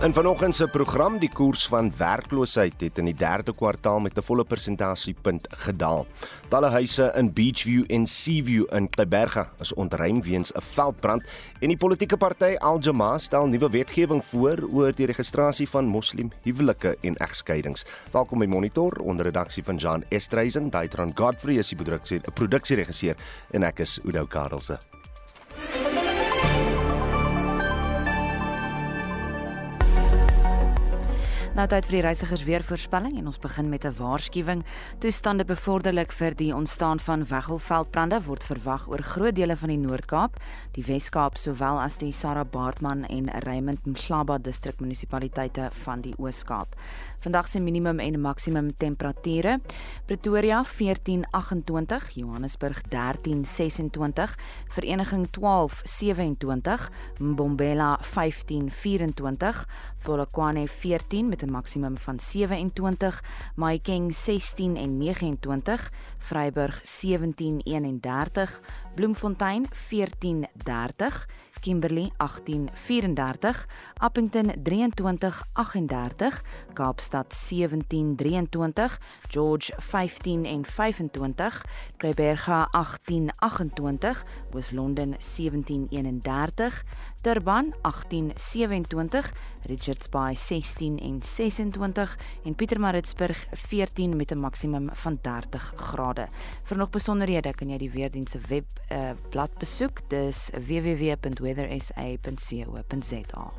In vanoggend se program die koers van werkloosheid het in die derde kwartaal met 'n volle persentasiepunt gedaal. Talle huise in Beachview en Seaview in Kleiberga is ontruim weens 'n veldbrand en die politieke party Al Jamaa stel nuwe wetgewing voor oor die registrasie van moslim huwelike en egskeidings. Welkom by Monitor onder redaksie van Jan Estreisen, Daitron Godfrey is die produksieregisseur en ek is Udo Karelse. Nou tyd vir die reisigers weer voorspelling en ons begin met 'n waarskuwing. Toestande bevorderlik vir die ontstaan van weggelveldbrande word verwag oor groot dele van die Noord-Kaap, die Wes-Kaap sowel as die Sarah Baartman en Raymond Mhlaba distrikmunisipaliteite van die Oos-Kaap. Vandag se minimum en maksimum temperature: Pretoria 14:28, Johannesburg 13:26, Vereniging 12:27, Mbombela 15:24, Polokwane 14 met 'n maksimum van 27, Mahikeng 16 en 29, Vryburg 17:31, Bloemfontein 14:30 Kimberley 1834, Appington 2338, Kaapstad 1723, George 15 en 25, Kleiberga 1828, Oos-London 1731, Durban 1827, Richards Bay 16 en 26 en Pietermaritzburg 14 met 'n maksimum van 30 grade. Vir nog besonderhede kan jy die weerdienste web uh, blad besoek. Dis www.weathersa.co.za.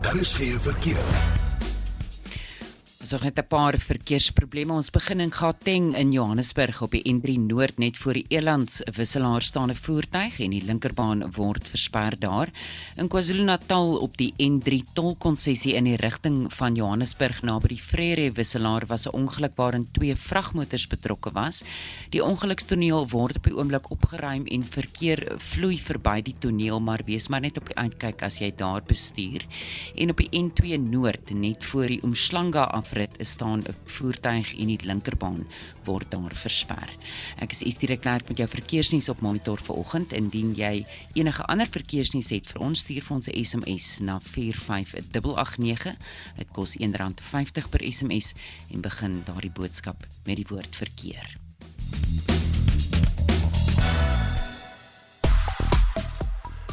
Daar is geen verkeer. So het 'n paar verkeersprobleme. Ons begin in Gauteng in Johannesburg op die N3 Noord net voor die Elands wisselaar staan 'n voertuig en die linkerbaan word versper daar. In KwaZulu-Natal op die N3 tolkonsessie in die rigting van Johannesburg naby die Frere wisselaar was 'n ongeluk waarin twee vragmotors betrokke was. Die ongelukstoneel word op die oomblik opgeruim en verkeer vloei verby die toneel, maar wees maar net op die uitkyk as jy daar bestuur. En op die N2 Noord net voor die Umhlanga af afrit staan 'n voertuig en die linkerbaan word daar versper. Ek is Estie Klerk met jou verkeersnuus op monitor vanoggend. Indien jy enige ander verkeersnuus het vir ons, stuur vir ons 'n SMS na 45889. Dit kos R1.50 per SMS en begin daardie boodskap met die woord verkeer.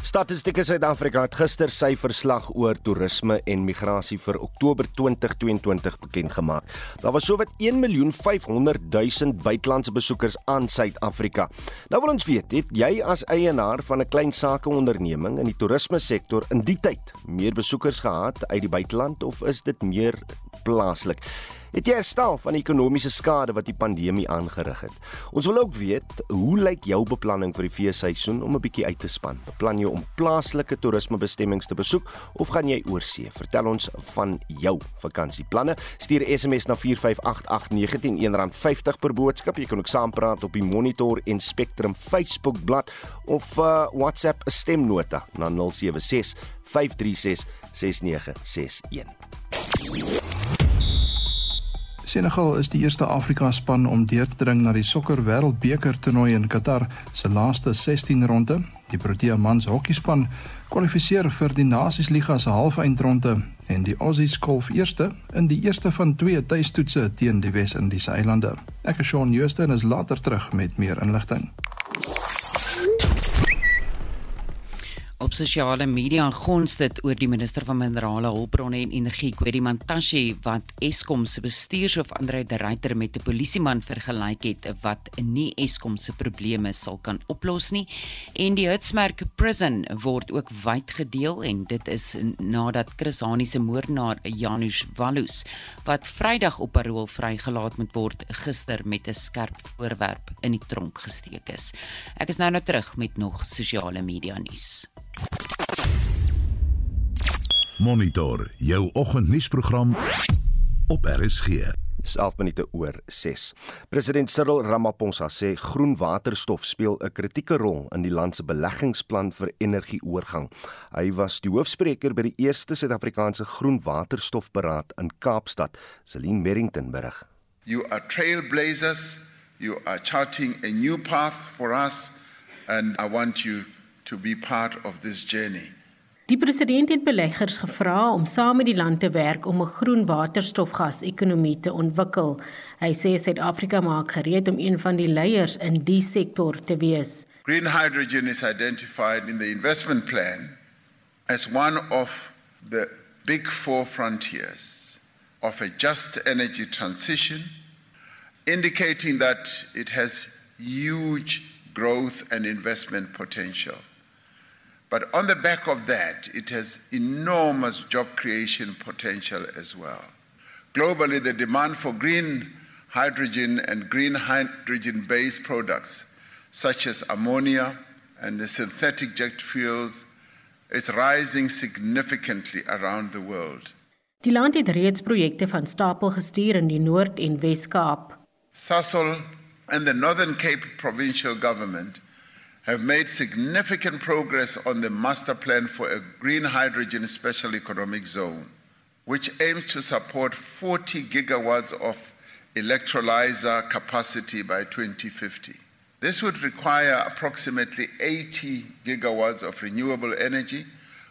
Statistieke Suid-Afrika het gister sy verslag oor toerisme en migrasie vir Oktober 2022 bekend gemaak. Daar was sowat 1.500.000 buitelandse besoekers aan Suid-Afrika. Nou wil ons weet, het jy as eienaar van 'n klein sakeonderneming in die toerisme sektor in die tyd meer besoekers gehad uit die buiteland of is dit meer plaaslik? Het jy herstel van die ekonomiese skade wat die pandemie aangerig het? Ons wil ook weet, hoe lyk jou beplanning vir die feesseisoen om 'n bietjie uit te span? Beplan jy om plaaslike toerismebestemmings te besoek of gaan jy oorsee? Vertel ons van jou vakansieplanne. Stuur SMS na 4588919 R50 per boodskap. Jy kan ook saampraat op die Monitor en Spectrum Facebook bladsy of uh, WhatsApp 'n stemnota na 076 536 6961. Senegal is die eerste Afrika span om deur te dring na die sokker wêreldbeker toernooi in Qatar se laaste 16 ronde. Die Protea mans hokkiespan kwalifiseer vir die Nasiesliga se halfeindronde en die Aussies kolf eerste in die eerste van twee tuistoetse teen die Wes-Indiese eilande. Ek is Shaun Jooste en is later terug met meer inligting. Op sosiale media gons dit oor die minister van minerale hulpbronne en energie, Kwedi Mantashe, wat Eskom se bestuurshoof Andre de Ruyter met 'n polisieman vergelyk het wat nie Eskom se probleme sal kan oplos nie. En die Hitsmerk Prison word ook wyd gedeel en dit is nadat Chris Hani se moordenaar Janusz Wallus wat Vrydag op parol vrygelaat moet word gister met 'n skerp voorwerp in die tronk gesteek is. Ek is nou nou terug met nog sosiale media nuus. Monitor jou oggendnuusprogram op RSG. Dis 11 minute oor 6. President Cyril Ramaphosa sê groen waterstof speel 'n kritieke rol in die land se beleggingsplan vir energieoorgang. Hy was die hoofspreker by die eerste Suid-Afrikaanse groen waterstofberaad in Kaapstad. Celine Merrington berig. You are trailblazers. You are charting a new path for us and I want you to be part of this journey. Die president het beleggers gevra om saam met die land te werk om 'n groen waterstofgas-ekonomie te ontwikkel. Hy sê Suid-Afrika maak gereed om een van die leiers in die sektor te wees. Green hydrogen is identified in the investment plan as one of the big four frontiers of a just energy transition, indicating that it has huge growth and investment potential. But on the back of that, it has enormous job creation potential as well. Globally, the demand for green hydrogen and green hydrogen based products, such as ammonia and the synthetic jet fuels, is rising significantly around the world. Die land het reeds projekte van stapel gestuur in die Noord- en Wes-Kaap. Sasol and the Northern Cape provincial government have made significant progress on the master plan for a green hydrogen special economic zone, which aims to support 40 gigawatts of electrolyzer capacity by 2050. This would require approximately 80 gigawatts of renewable energy,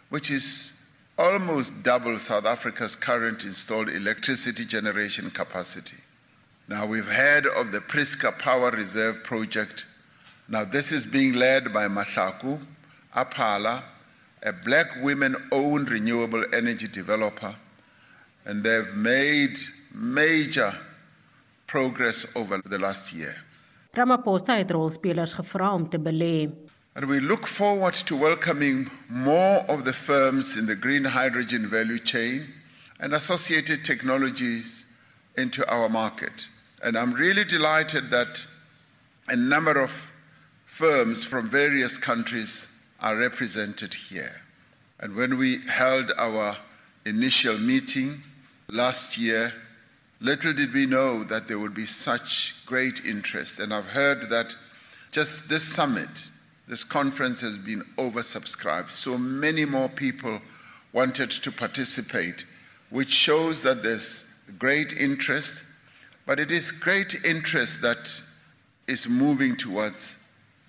which is almost double South Africa's current installed electricity generation capacity. Now, we've heard of the Priska Power Reserve Project, now, this is being led by Mashaku Apala, a black women owned renewable energy developer, and they've made major progress over the last year. Ramaphosa het rolspelers gevra om te belê. And we look forward to welcoming more of the firms in the green hydrogen value chain and associated technologies into our market. And I'm really delighted that a number of firms from various countries are represented here. And when we held our initial meeting last year, little did we know that there would be such great interest. And I've heard that just this summit, this conference has been oversubscribed. So many more people wanted to participate, which shows that there's great interest. But it is great interest that is moving towards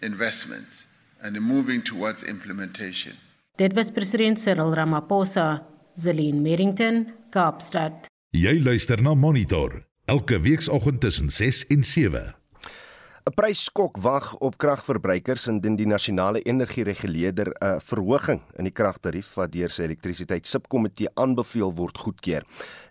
investments and moving towards implementation. Dit was president Cyril Ramaphosa, Zelin Merrington, Kaapstad. Jy luister na Monitor elke weekoggend tussen 6 en 7. 'n Prysskok wag op kragverbruikers indien die nasionale energiereguleerder 'n verhoging in die kragtarief wat deur sy elektrisiteitssubkomitee aanbeveel word goedkeur.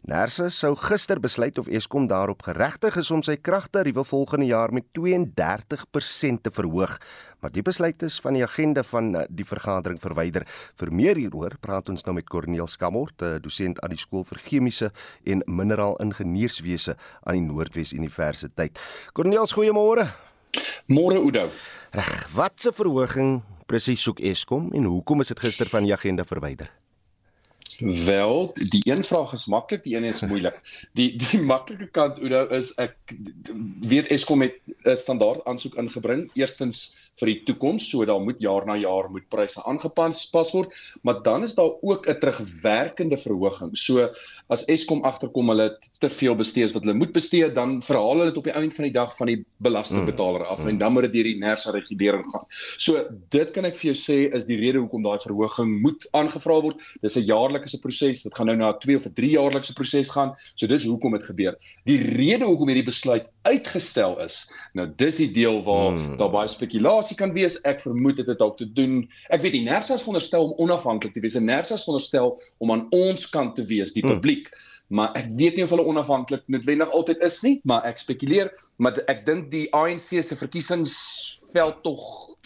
Nersa sou gister besluit of Eskom daarop geregtig is om sy kragtariewe volgende jaar met 32% te verhoog, maar die besluit is van die agenda van eh, die vergadering verwyder. Vir meer hieroor praat ons nou met Corneel Skamort, 'n dosent aan die skool vir chemiese en mineraal ingenieurswese aan die Noordwes Universiteit. Corneel, goeiemôre. Môre Oudo. Reg, wat se verhoging presies soek Eskom en hoekom is dit gister van die agenda verwyder? Wel, die een vraag is maklik, die een is moeilik. Die die maklike kant Oudo is ek weet Eskom het 'n standaard aansoek ingebring. Eerstens vir die toekoms, so daar moet jaar na jaar moet pryse aangepas pas word, maar dan is daar ook 'n terugwerkende verhoging. So as Eskom agterkom hulle te veel bestee wat hulle moet bestee, dan verhaal hulle dit op die einde van die dag van die belastingbetaler af mm, en dan moet dit deur die NERSA regulering gaan. So dit kan ek vir jou sê is die rede hoekom daai verhoging moet aangevra word. Dis 'n jaarlikse proses. Dit gaan nou na 'n 2 of 'n 3 jaarlikse proses gaan. So dis hoekom dit gebeur. Die rede hoekom hierdie besluit uitgestel is, nou dis die deel waar mm. daar baie spekulasie situasie kan wees. Ek vermoed dit het dalk te doen. Ek weet die NERSA is veronderstel om onafhanklik te wees. En NERSA is veronderstel om aan ons kant te wees, die hmm. publiek. Hmm. Maar ek weet nie of hulle onafhanklik noodwendig altyd is nie, maar ek spekuleer, maar ek dink die ANC se verkiesings veld tog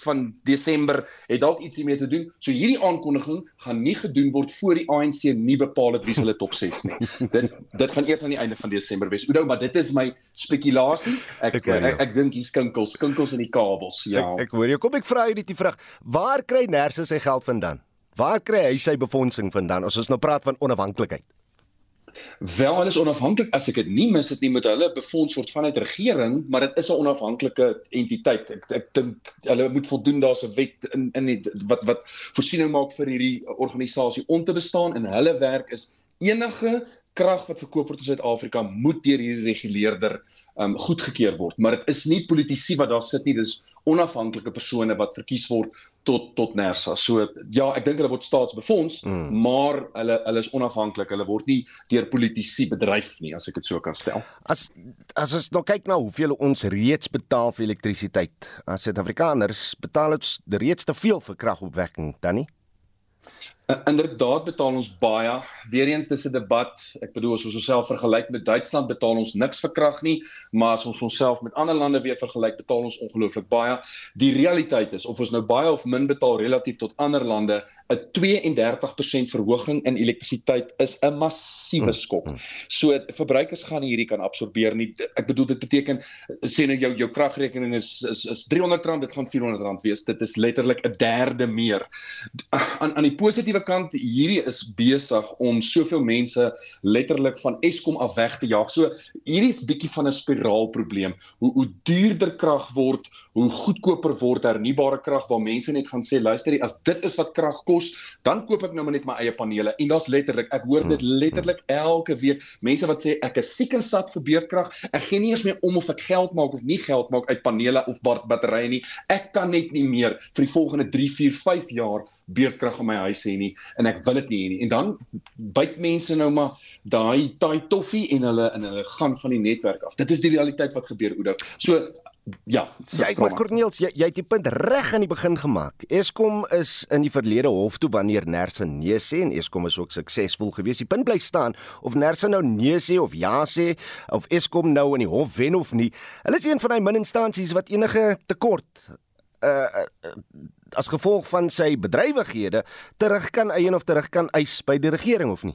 van Desember het dalk ietsie mee te doen. So hierdie aankondiging gaan nie gedoen word voor die ANC nie bepaal het wie hulle top 6 nie. dit dit gaan eers aan die einde van Desember wees. Oudou, maar dit is my spekulasie. Ek ek, ek, ek dink hier skinkels, skinkels in die kabels. Ja. Ek, ek hoor jou. Kom ek vra jy die vraag. Waar kry Nersa sy geld vandaan? Waar kry hy sy befondsing vandaan as ons nou praat van onafhanklikheid? Wel, hulle is onafhanklik as ek dit nie mis dit nie met hulle befonds word vanuit regering, maar dit is 'n onafhanklike entiteit. Ek ek dink hulle moet voldoen daar's 'n wet in in die, wat wat voorsiening maak vir hierdie organisasie om te bestaan en hulle werk is enige krag wat verkoop word in Suid-Afrika moet deur hierdie reguleerder um goedgekeur word, maar dit is nie politici wat daar sit nie, dis onafhanklike persone wat verkies word tot tot NERSA. So ja, ek dink hulle word staatsbefonds, mm. maar hulle hulle is onafhanklik. Hulle word nie deur politici bedryf nie, as ek dit so kan stel. As as ons nou kyk na hoeveel ons reeds betaal vir elektrisiteit, as Suid-Afrikaners betaal ons reeds te veel vir kragopwekking, dan nie? Uh, inderdaad betaal ons baie. Weereens dis 'n debat. Ek bedoel as ons onsself vergelyk met Duitsland betaal ons niks vir krag nie, maar as ons onsself met ander lande weer vergelyk, betaal ons ongelooflik baie. Die realiteit is of ons nou baie of min betaal relatief tot ander lande, 'n 32% verhoging in elektrisiteit is 'n massiewe hm, skok. Hm. So verbruikers gaan nie hierdie kan absorbeer nie. Ek bedoel dit beteken sê nou jou jou kragrekening is is is R300, dit gaan R400 wees. Dit is letterlik 'n derde meer. Aan aan die positiewe positiewe kant hierdie is besig om soveel mense letterlik van Eskom af weg te jaag. So hierdie is bietjie van 'n spiraalprobleem. Hoe hoe duurder krag word, hoe goedkoper word hernubare krag waar mense net gaan sê luister, as dit is wat krag kos, dan koop ek nou maar net my eie panele. En daar's letterlik, ek hoor dit letterlik elke week, mense wat sê ek is seker sat vir beurtkrag. Ek gee nie eens meer om of ek geld maak of nie geld maak uit panele of batterye nie. Ek kan net nie meer vir die volgende 3, 4, 5 jaar beurtkrag in my huis hê nie en ek wil dit nie hê nie. En dan byt mense nou maar daai taai toffie en hulle in hulle gaan van die netwerk af. Dit is die realiteit wat gebeur Oudo. So Ja, ja ek moet Corneels, jy jy het die punt reg aan die begin gemaak. Eskom is in die verlede hof toe wanneer Nersa nee sê en Eskom is ook suksesvol geweest. Die punt bly staan of Nersa nou nee sê of ja sê of Eskom nou in die hof wen of nie. Hulle is een van daai min instansies wat enige tekort uh, uh as gevolg van sy bedrywighede terug kan eien of terug kan eis by die regering of nie.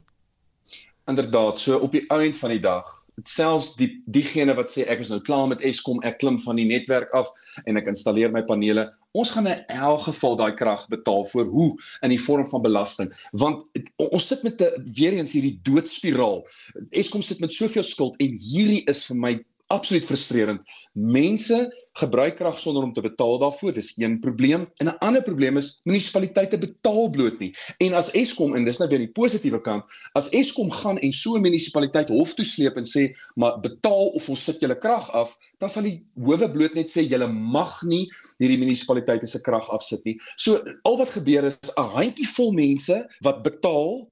Inderdaad, so op die eind van die dag, selfs die diegene wat sê ek is nou klaar met Eskom, ek klim van die netwerk af en ek installeer my panele, ons gaan in elk geval daai krag betaal vir hoe? In die vorm van belasting, want ons sit met 'n weer eens hierdie doodspiraal. Eskom sit met soveel skuld en hierdie is vir my absoluut frustrerend. Mense gebruik krag sonder om te betaal daarvoor. Dis een probleem. En 'n ander probleem is munisipaliteite betaal bloot nie. En as Eskom en dis nou weer die positiewe kant, as Eskom gaan en so 'n munisipaliteit hof toe sleep en sê, "Maar betaal of ons sit julle krag af," dan sal die howe bloot net sê, "Julle mag nie hierdie munisipaliteite se krag afsit nie." So al wat gebeur is 'n handjievol mense wat betaal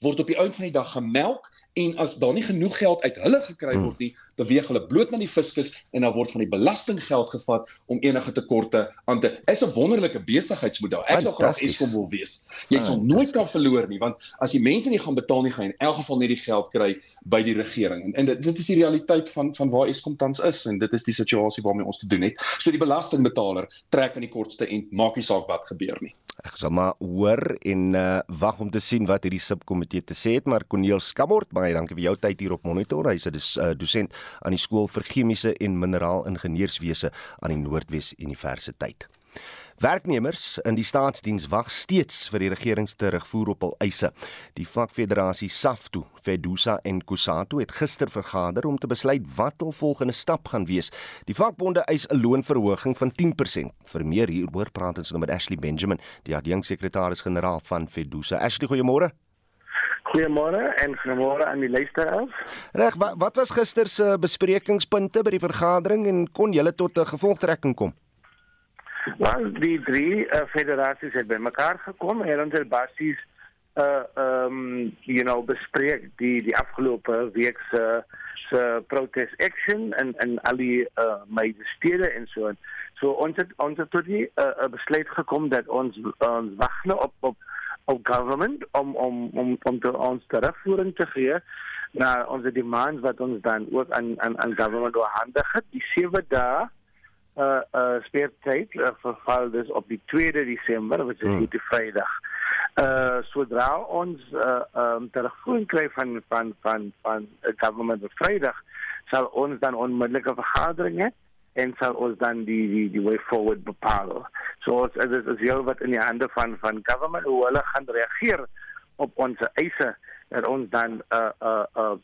word op die einde van die dag gemelk en as daar nie genoeg geld uit hulle gekry hmm. word nie, beweeg hulle bloot na die fiskus en dan word van die belastinggeld gevat om enige tekorte aan te. Is 'n wonderlike besigheidsmodel. Ek sou graag Eskom wil wees. Jy sal nooit kan verloor nie want as die mense nie gaan betaal nie, gaan jy in elk geval net die geld kry by die regering. En, en dit, dit is die realiteit van van waar Eskom tans is en dit is die situasie waarmee ons te doen het. So die belastingbetaler trek aan die kortste end, maak nie saak wat gebeur nie. Ek sal maar hoor en uh, wag om te sien wat hierdie subkomitee te sê het, maar Corneel Skamort, baie dankie vir jou tyd hier op Monitor. Hy's 'n uh, dosent aan die skool vir chemiese en mineraal ingenieurswese aan die Noordwes Universiteit. Werknemers in die staatsdiens wag steeds vir die regering se terugvoer op hul eise. Die vakfederasie SAFTU, Fedusa en Kusatu het gister vergader om te besluit wat hul volgende stap gaan wees. Die vakbonde eis 'n loonverhoging van 10%. Vir meer hieroor praat ons nou met Ashley Benjamin, die adjunksekretaris-generaal van Fedusa. Ashley, goeiemôre. Goeiemôre en goeiemôre aan die luisteraars. Reg, wat, wat was gister se besprekingspunte by die vergadering en kon julle tot 'n gevolgtrekking kom? Wel, die drie uh, federasies het by mekaar gekom en ons het basies uh um you know bespreek die die afgelope week se se protest action en en al die uh major stede en so en so ons het ons het tot die uh, besluit gekom dat ons ons wag nou op op op government om om om om te ons terugvoering te gee. Na onze demands wat ons dan ook aan aan aan government oorhandig het die sewe dae uh uh speertyd uh, verval dus op die 2de Desember wat is hmm. die Vrydag. Uh sodra ons uh um terugvoer kry van van van van die government op Vrydag sal ons dan onmiddellike vergadering hê en sal ons dan die die die way forward bepaal. So as as as jy wat in die hande van van government hoe hulle gaan reageer op ons eise dat ons dan uh, uh, uh,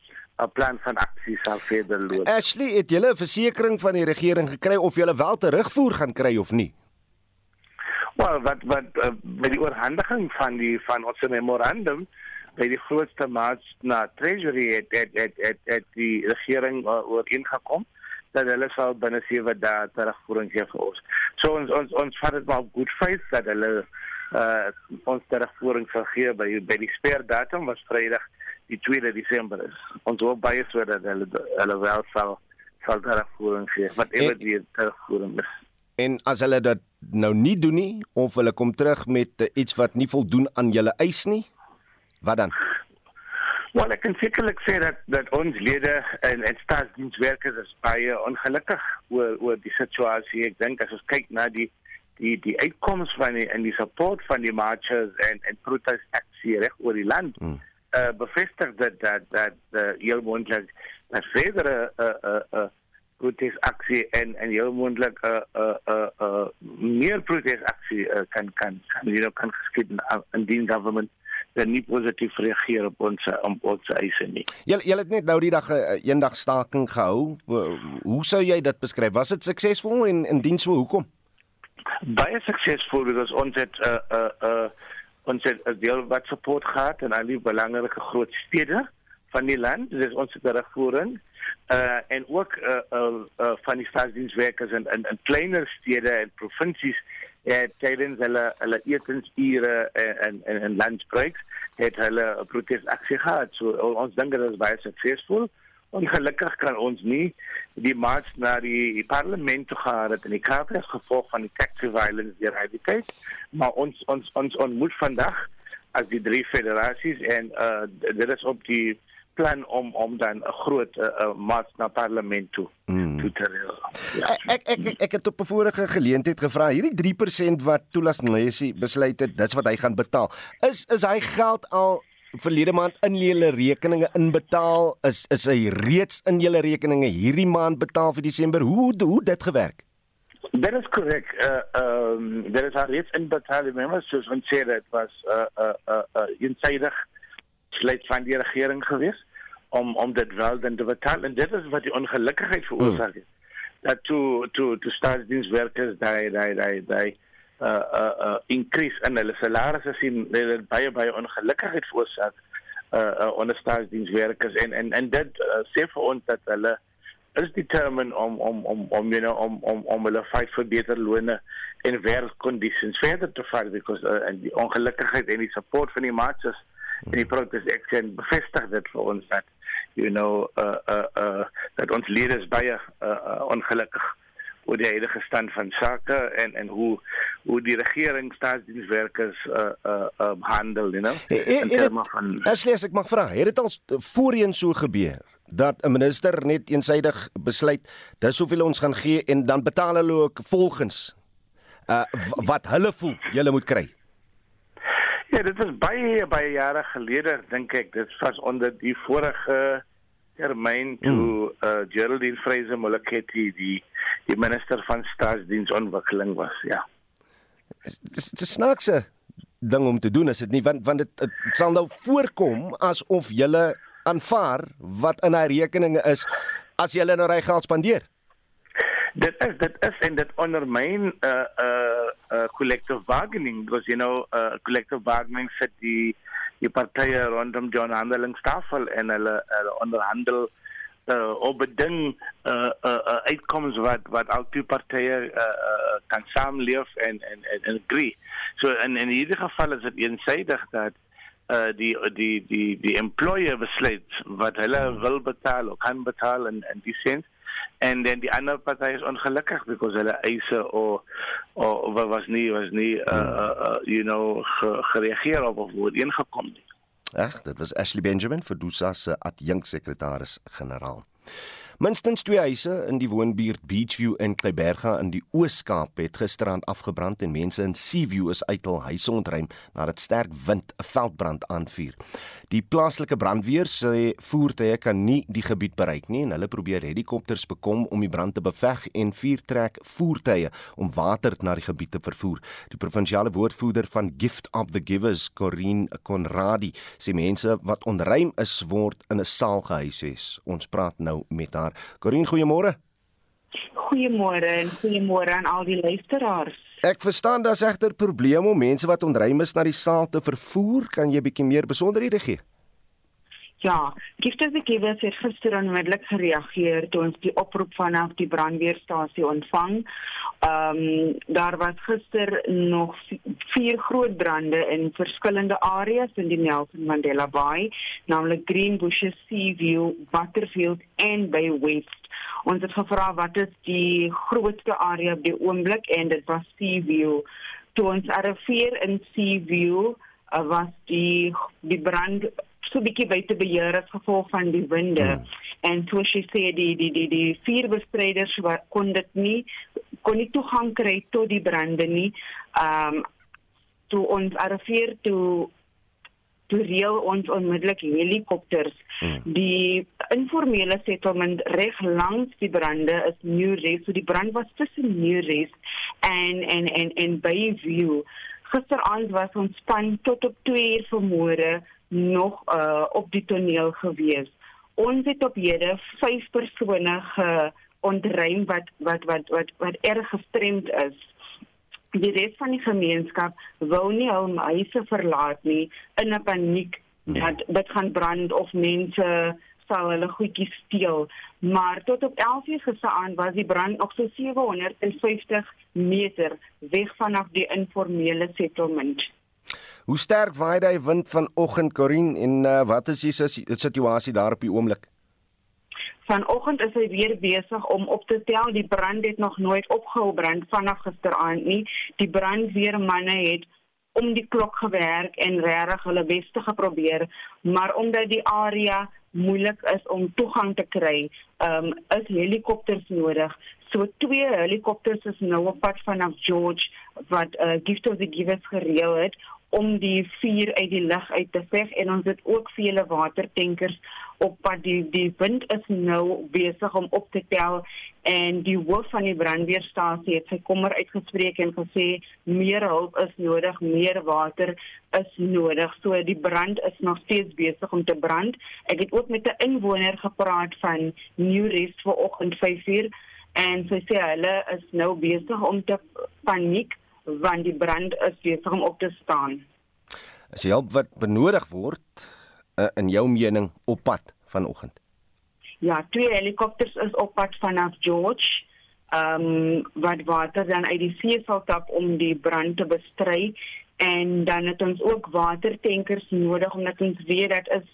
'n plan van aksie sal verder loop. Ashley, het julle 'n versekering van die regering gekry of julle wel terugvoer gaan kry of nie? Wel, wat wat uh, by die oorhandiging van die van ons memorandum by die grootste maats na treasury het het het, het, het die regering uh, ooreengekom dat hulle sal binne 7 dae terugvoering gee vir ons. So ons ons ons vat dit maar good faith dat hulle uh ons terugvoering sal gee by by die speerdatum was Vrydag die 2 Desember is. Ons hoop baie sodat hulle hulle wel sal sal terugvoering gee wat ewe die terugvoering is. En as hulle dit nou nie doen nie of hulle kom terug met iets wat nie voldoen aan julle eis nie, wat dan? Wel, ek kan sekerlik sê dat dat ons lede en en staatsdienswerkers is baie ongelukkig oor oor die situasie. Ek dink as ons kyk na die die die uitkomste van die en die support van die marchers en en protestaksie reg oor die land. Hmm uh, bevestig dat dat dat uh, heel moontlik dat verdere uh, uh, uh, protesaksie en en heel moontlik 'n uh, uh, uh, uh, meer protesaksie uh, kan kan kan you know, kan geskied in die government dan nie positief reageer op ons op ons eise nie. Jy jy het net nou die dag 'n eendag staking gehou. Hoe sou jy dit beskryf? Was dit suksesvol en indien so hoekom? Baie suksesvol because ons het 'n uh, 'n uh, uh, ons het 'n deel wat support gehad in al die belangrike groot stede van die land. Dis ons terugvoering. Uh en ook uh, uh, uh van die staatsdienswerkers in in, in kleiner stede en provinsies het tydens hulle hulle etensure en en en lunchbreaks het hulle 'n protesaksie gehad. So ons dink dit is baie suksesvol Ongelukkig kan ons nie die mars na die parlement toe gaan dat in die Kaap is gevolg van die taxi violence die radikaliteit maar ons ons ons ontmoet vandag as die drie federasies en uh, dit is op die plan om om dan 'n groot uh, uh, mars na parlement toe mm. toe te reël. Ja. Ek, ek ek ek het op 'n vorige geleentheid gevra hierdie 3% wat Toelas Ngesi besluit het dis wat hy gaan betaal. Is is hy geld al verlede maand in julle rekeninge inbetaal? Is is hy reeds in julle rekeninge hierdie maand betaal vir Desember? Hoe hoe dit gewerk? Dit is korrek. Uh ehm um, dit is al reeds inbetaal. Remember soos ons sê dit was 'n uh, 'n uh, 'n uh, uh, eensydig sleit van die regering gewees om om dit wel dan te betaal en dit is wat die ongelukkigheid veroorsaak het. Hmm. Dat toe toe toe staatsdienswerkers daai daai daai daai uh uh, uh increase in hulle salarisse sien dit baie baie ongelukkigheid veroorsaak uh, uh onder staatsdienswerkers en en en dit uh, sê vir ons dat hulle is determined om om om om you know om om om hulle fight vir beter lone en werkkondisions verder te fight because uh, en die ongelukkigheid en die support van die marches en die protest action bevestig dit vir ons dat you know uh uh uh dat ons leerders baie uh, uh ongelukkig oor die huidige stand van sake en en hoe hoe die regering staatsdienswerkers uh uh um, handel, you know. In terme van Aslees ek mag vra, het dit al voorheen so gebeur dat 'n minister net eensaidig besluit dis hoeveel ons gaan gee en dan betaal hulle ook volgens uh wat hulle voel jy moet kry. Ja, dit is baie baie jare gelede dink ek. Dit was onder die vorige termyn toe mm. uh Geraldine Fraser Moleketi die die minister van staatsdiensontwikkeling was, ja. Dis dis snaakse ding om te doen is dit nie want want dit sal nou voorkom asof jy aanvaar wat in hy rekeninge is as jy nou ry geld spandeer. Dit is dit is en dit ondermyn 'n uh, 'n uh, uh, collective bargaining because you know 'n uh, collective bargaining sit die die partye rondom die onderhandelingstafel en hulle, hulle onderhandel uh, op 'n ding uh, uh, uh, uitkomste wat wat al twee partye uh, uh, kan saamleef en en en, en agree. So in in hierdie geval is dit eensydig dat uh die die die die employer besluit wat hulle wil betaal of kan betaal in in die sin en dan die ander party is ongelukkig because hulle eise of of was nie was nie uh, uh, uh you know gereageer op of word ingekom nie. Ag, dit was Ashley Benjamin vir Dusa se adjunksekretaris generaal. Minstens twee huise in die woonbuurt Beachview in Kleiberga in die Oos-Kaap het gisterand afgebrand en mense in Seaview is uit hul huise ontruim nadat sterk wind 'n veldbrand aanvuur. Die plaaslike brandweer sê voertuie kan nie die gebied bereik nie en hulle probeer helikopters bekom om die brand te beveg en vuurtrek voertuie om water na die gebied te vervoer. Die provinsiale woordvoerder van Gift of the Givers, Corinne Conradi, sê mense wat onruim is word in 'n saal gehuisves. Ons praat nou met haar. Corinne, goeiemôre. Goeiemôre en goeiemôre aan al die luisteraars. Ek verstaan daar's egter probleme om mense wat onruim is na die saal te vervoer. Kan jy bietjie meer besonderhede gee? Ja, Giftes the Givers het gister onmiddellik gereageer toe ons die oproep vanaf die brandweerstasie ontvang. Ehm um, daar was gister nog vier groot brande in verskillende areas in die Nelson Mandela Bay, naamlik Greenbushes, Seaview, Butterfield en Bay West. Ons het gevra wat is die grootste area op die oomblik en dit was Seaview. Toe ons arriveer in Seaview, uh, was die die brand so 'n bietjie buite beheer as gevolg van die winde. Hmm. En toe sy sê die die die die vier bestryders wat kon dit nie kon nie toegang kry tot die brande nie. Ehm um, toe ons arriveer toe toe reël ons onmiddellik helikopters. Hmm. Die informele settlement reg langs die brande is Newrest. So die brand was tussen Newrest en en en en Bayview. Gisteraand was ons span tot op 2 uur vanmôre nog uh, op die toneel gewees. Ons het op hede 5 persone geontruim wat wat wat wat wat erg gestremd is. Die res van die gemeenskap wou nie hul huise verlaat nie in 'n paniek dat dit gaan brand of mense sal hulle goedjies steel. Maar tot op 11:00 gisteraan was die brand nog so 750 meter weg vanaf die informele settlement. Hoe sterk waai daai wind vanoggend Corin en uh, wat is die situasie daar op die oomblik? Vanoggend is hy weer besig om op te tel. Die brand het nog nooit opgehou brand vanaf gisteraand nie. Die brandweermanne het om die klok gewerk en regtig hulle bes te geprobeer, maar omdat die area moeilik is om toegang te kry, um, is helikopters nodig. So twee helikopters is nou op pad vanaf George wat uh, Gift of the Givers gereël het om die vuur uit die lug uit te veg en ons het ook vele watertankers op pad die die wind is nou besig om op te tel en die hoof van die brandweerstasie het sy kommer uitgespreek en gesê meer hulp is nodig, meer water is nodig. So die brand is nog steeds besig om te brand. Ek het ook met 'n inwoner gepraat van Newrest vanoggend 5uur en sy sê hulle is nou besig om te paniek want die brand is besig om op te staan. As jy hulp wat benodig word uh, in jou mening op pad vanoggend. Ja, twee helikopters is op pad vanaf George. Ehm um, wat water dan uit die see sal tap om die brand te bestry en dan het ons ook watertankers nodig omdat ons weet dat is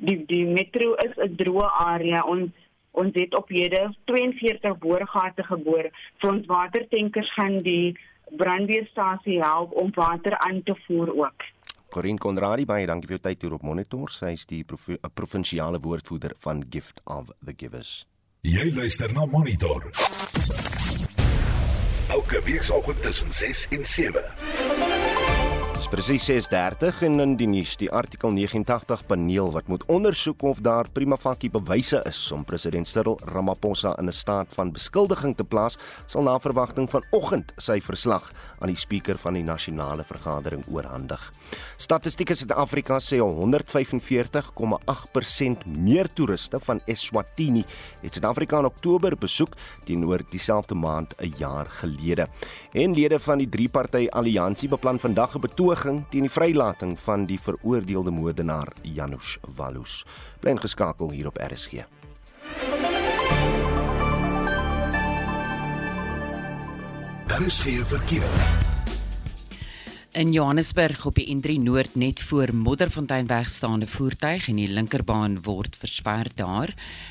die die metro is 'n droë area ons ons het op hede 42 boorgate geboor vir ons watertankers gaan die brandweerstasie help om water aan te voer ook. Corinne Conradi, baie dankie vir jou tyd hier op Monitor. Sy is die provi provinsiale woordvoerder van Gift of the Givers. Jy luister na Monitor. Elke week saam tussen 6 en 7. Dis presies 6:30 en in die nuus die artikel 89 paneel wat moet ondersoek of daar prima facie bewyse is om president Cyril Ramaphosa in 'n staat van beskuldiging te plaas, sal na verwagting vanoggend sy verslag aan die spreker van die nasionale vergadering oorhandig. Statistiek Suid-Afrika sê 145,8% meer toeriste van Eswatini het Suid-Afrika in Oktober besoek teenoor dieselfde maand 'n jaar gelede. En lede van die drie-party alliansie beplan vandag 'n betoging teen die vrylating van die veroordeelde moordenaar Janusz Walus. Bly geskakel hier op RSG. Daar is geen verkeer. In Johannesburg op die N3 Noord net voor Modderfontein wegstaande voertuig en die linkerbaan word versper daar.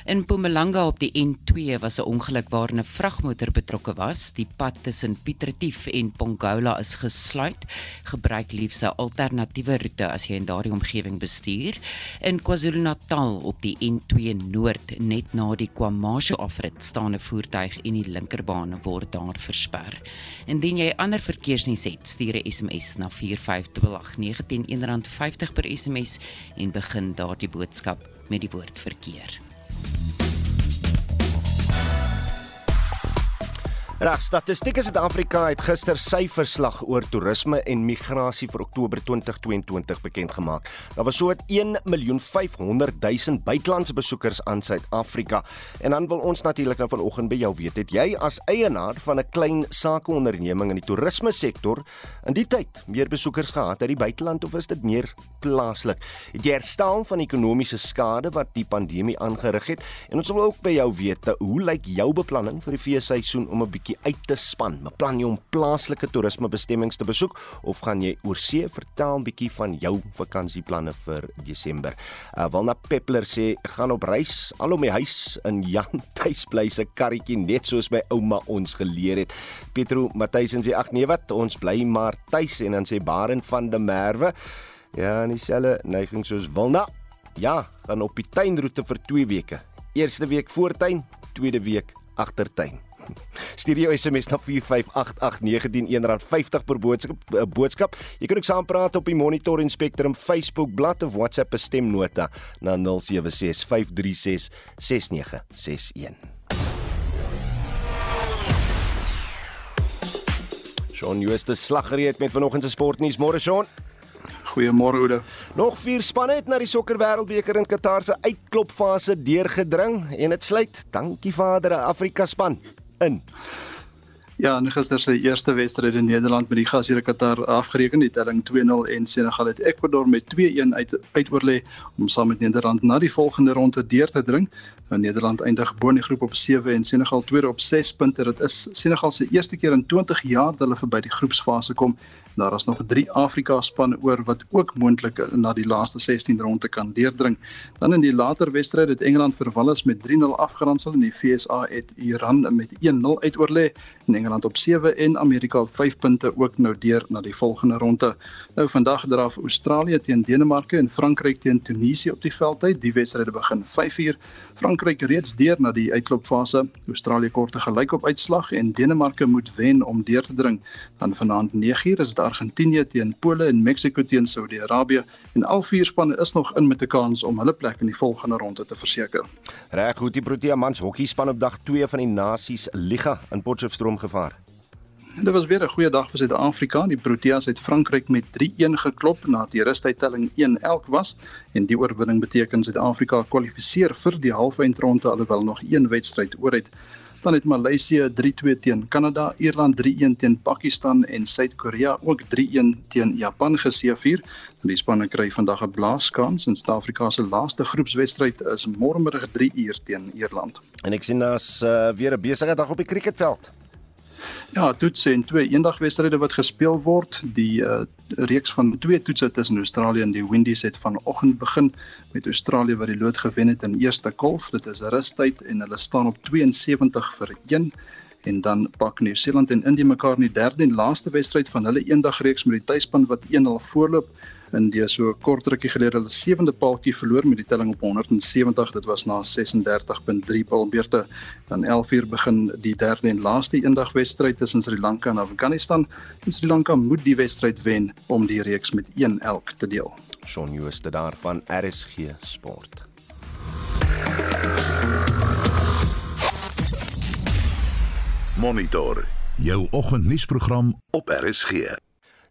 In Mpumalanga op die N2 was 'n ongeluk waarin 'n vragmotor betrokke was. Die pad tussen Pietretief en Pongola is gesluit. Gebruik liefs 'n alternatiewe roete as jy in daardie omgewing bestuur. In KwaZulu-Natal op die N2 Noord net na die KwaMashu afrit staan 'n voertuig en die linkerbaan word daar versper. Indien jy ander verkeersnuus het, stuur 'n SMS na 45889 R1.50 per SMS en begin daardie boodskap met die woord verkeer. Reg, Statistiek Suid-Afrika het gister sy verslag oor toerisme en migrasie vir Oktober 2022 bekend gemaak. Daar was so 'n 1.500.000 buitelandse besoekers aan Suid-Afrika. En dan wil ons natuurlik nou vanoggend by jou weet, het jy as eienaar van 'n klein sakeonderneming in die toerisme sektor in die tyd meer besoekers gehad uit die buiteland of is dit meer plaaslik? Het jy herstel van ekonomiese skade wat die pandemie aangerig het? En ons wil ook by jou weet, hoe lyk jou beplanning vir die feesseisoen om 'n bietjie uit te span. Beplan jy om plaaslike toerismebestemmings te besoek of gaan jy oorsee? Vertel 'n bietjie van jou vakansieplanne vir Desember. Uh, Wilna Peppler sê gaan op reis al om die huis in Jan tuisbly se karretjie net soos my ouma ons geleer het. Petro Matthys sê ag nee wat, ons bly maar tuis en dan sê Baren van der Merwe ja, en dieselfde neiging soos Wilna. Ja, gaan op die tuinroete vir 2 weke. Eerste week voortuin, tweede week agtertuin. Stuur jou SMS na 4588919 R50 per boodskap, uh, boodskap. Jy kan ook saampraat op die Monitor en Spectrum Facebook bladsy of WhatsApp stemnota na 0765366961. Shaun Jooste slaggereed met vanoggend se sportnuus. Môre Shaun. Goeiemôre Oude. Nog vier spanne het na die sokker wêreldbeker in Qatar se uitklopfase deurgedring en dit sluit, dankie Vader, Afrika span in. Ja, en gister se eerste wedstryd in Nederland met die gasheer Qatar afgereken, die telling 2-0 en Senegal het Ecuador met 2-1 uit uitoorlê om saam met Nederland na die volgende ronde deur te dring. Nou Nederland eindig bo in die groep op 7 en Senegal tweede op 6 punte. Dit is Senegal se eerste keer in 20 jaar dat hulle verby die groepsfase kom. Daar is nog 3 Afrika spanne oor wat ook moontlik na die laaste 16 ronde kan deurdring. Dan in die later wedstryd het Engeland vir Wales met 3-0 afgeronsel en die FSA het Iran met 1-0 uitoorlê. Engeland op 7 en Amerika op 5 punte ook nou deur na die volgende ronde. Nou vandag draf Australië teen Denemarke en Frankryk teen Tunesië op die veld uit. Die wedstryde begin 5uur. Frankryk reeds deur na die uitklopfase. Australië kort 'n gelykop uitslag en Denemarke moet wen om deur te dring. Dan vanaand 9uur is dit Argentinië teen Pole en Mexiko teen Saudi-Arabië en al vier spanne is nog in met 'n kans om hulle plek in die volgende ronde te verseker. Reg, goed, die Protea mans hokkie span op dag 2 van die Nasies Liga in Potchefstroom gevaar. Dit was weer 'n goeie dag vir Suid-Afrika. Die Proteas het Frankryk met 3-1 geklop nadat die rustydtelling 1-1 was en die oorwinning beteken Suid-Afrika kwalifiseer vir die halfeindronde alhoewel nog een wedstryd oor het. Dan het Maleisië 3-2 teen Kanada, Ierland 3-1 teen Pakistan en Suid-Korea ook 3-1 teen Japan geseëvier. Die spanne kry vandag 'n blaaskans in Suid-Afrika se laaste groepswedstryd is môremiddag 3 uur teen Ierland. En ek sien daar's uh, weer 'n besige dag op die cricketveld. Ja, toetse en twee eendagwedstryde wat gespeel word. Die uh, reeks van twee toetse tussen Australië en die Windies het vanoggend begin met Australië wat die lood gewen het in eerste kolf. Dit is rustyd en hulle staan op 72 vir 1 en dan pak Nieu-Seeland en Indië mekaar in die derde en laaste wedstryd van hulle eendagreeks met die tuisspan wat 1-0 voorloop in die so kort rukkie gelede hulle sewende paaltjie verloor met die telling op 170 dit was na 36.3 paalbeurte. Dan 11 uur begin die derde en laaste eendagwedstryd tussen Sri Lanka en Afghanistan. En Sri Lanka moet die wedstryd wen om die reeks met 1 elk te deel. Shaun Jooste daar van RSG Sport. Monitor jou oggendnuusprogram op RSG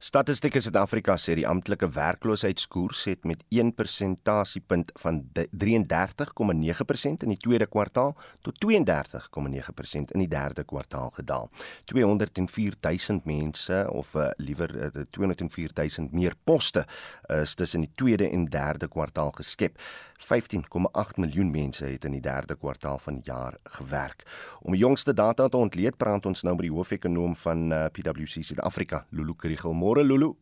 Statistiek Suid-Afrika sê die amptelike werkloosheidskoers het met 1 persentasiepunt van 33,9% in die tweede kwartaal tot 32,9% in die derde kwartaal gedaal. 204 000 mense of uh, liewer uh, 204 000 meer poste is tussen die tweede en derde kwartaal geskep. 15,8 miljoen mense het in die derde kwartaal van die jaar gewerk. Om die jongste data te ontleed, praat ons nou met die hoofekonoom van uh, PwC Suid-Afrika, Lulu Kriel. Môre Lulu.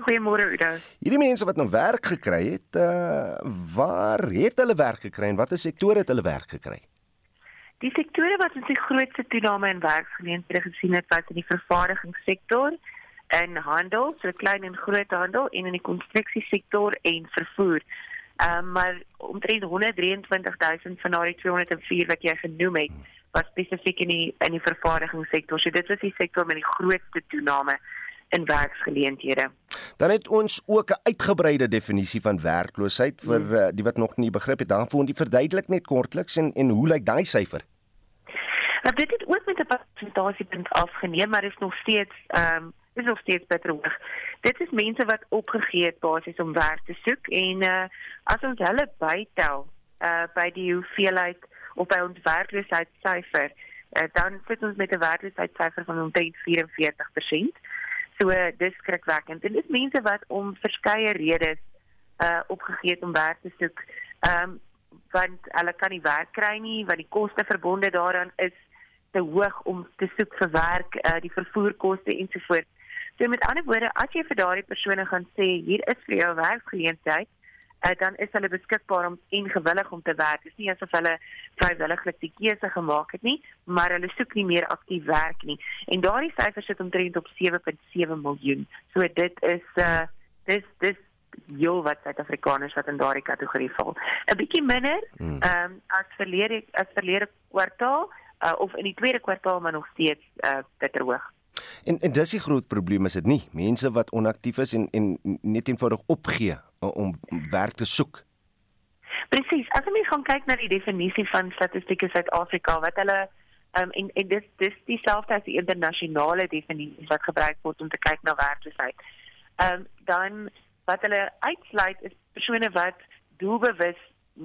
Goeiemôre Udo. Hierdie mense wat nou werk gekry het, uh waar het hulle werk gekry en watter sektore het hulle werk gekry? Die sektore wat ons die grootste toename in werksgeleenthede gesien het, was in die vervaardigingssektor, in handel, so klein en groot handel en in die konstruksiesektor en vervoer. Ehm um, maar omtrent 123000 van daardie 204 wat jy genoem het, was spesifiek in die in die vervaardigingssektor. So dit was die sektor met die grootste toename in werksgeleenthede. Dan het ons ook 'n uitgebreide definisie van werkloosheid vir uh, die wat nog nie begrip het. Daarvoor moet jy verduidelik net kortliks en en hoe lyk daai syfer? Nou dit het ook met 'n persentasiepunt afgeneem, maar is nog steeds ehm um, is nog steeds beter hoog. Dit is mense wat opgegee het basies om werk te soek en uh, as ons hulle bytel uh, by die hoeveelheid of by ons werkloosheidssyfer, uh, dan sit ons met 'n werkloosheidssyfer van omtrent 44%. So dis skrikwekkend. En dit is mense wat om verskeie redes uh opgegee het om werk te soek. Ehm um, want hulle kan nie werk kry nie, want die koste verbonde daaraan is te hoog om te soek vir werk, uh die vervoerkoste ensovoorts. So met ander woorde, as jy vir daardie persone gaan sê hier is vir jou werkgeleentheid, uh, dan is hulle beskikbaar om en gewillig om te werk. Dit is nie asof hulle vrywilliglik die keuse gemaak het nie, maar hulle soek nie meer aktief werk nie. En daardie syfer sit omtrent op 7.7 miljoen. So dit is uh dis dis jou wat Suid-Afrikaners wat in daardie kategorie val. 'n Bietjie minder hmm. ehm um, as verlede as verlede kwartaal uh, of in die tweede kwartaal maar nog steeds uh bitter hoog. En en dis die groot probleem is dit nie mense wat onaktief is en en net eenvoudig opgee om werk te soek. Presies. As jy gaan kyk na die definisie van statistiek in Suid-Afrika wat hulle um, en en dis dis dieselfde as die internasionale definisie wat gebruik word om te kyk na werkloosheid. Ehm um, dan wat hulle uitsluit is persone wat doelbewus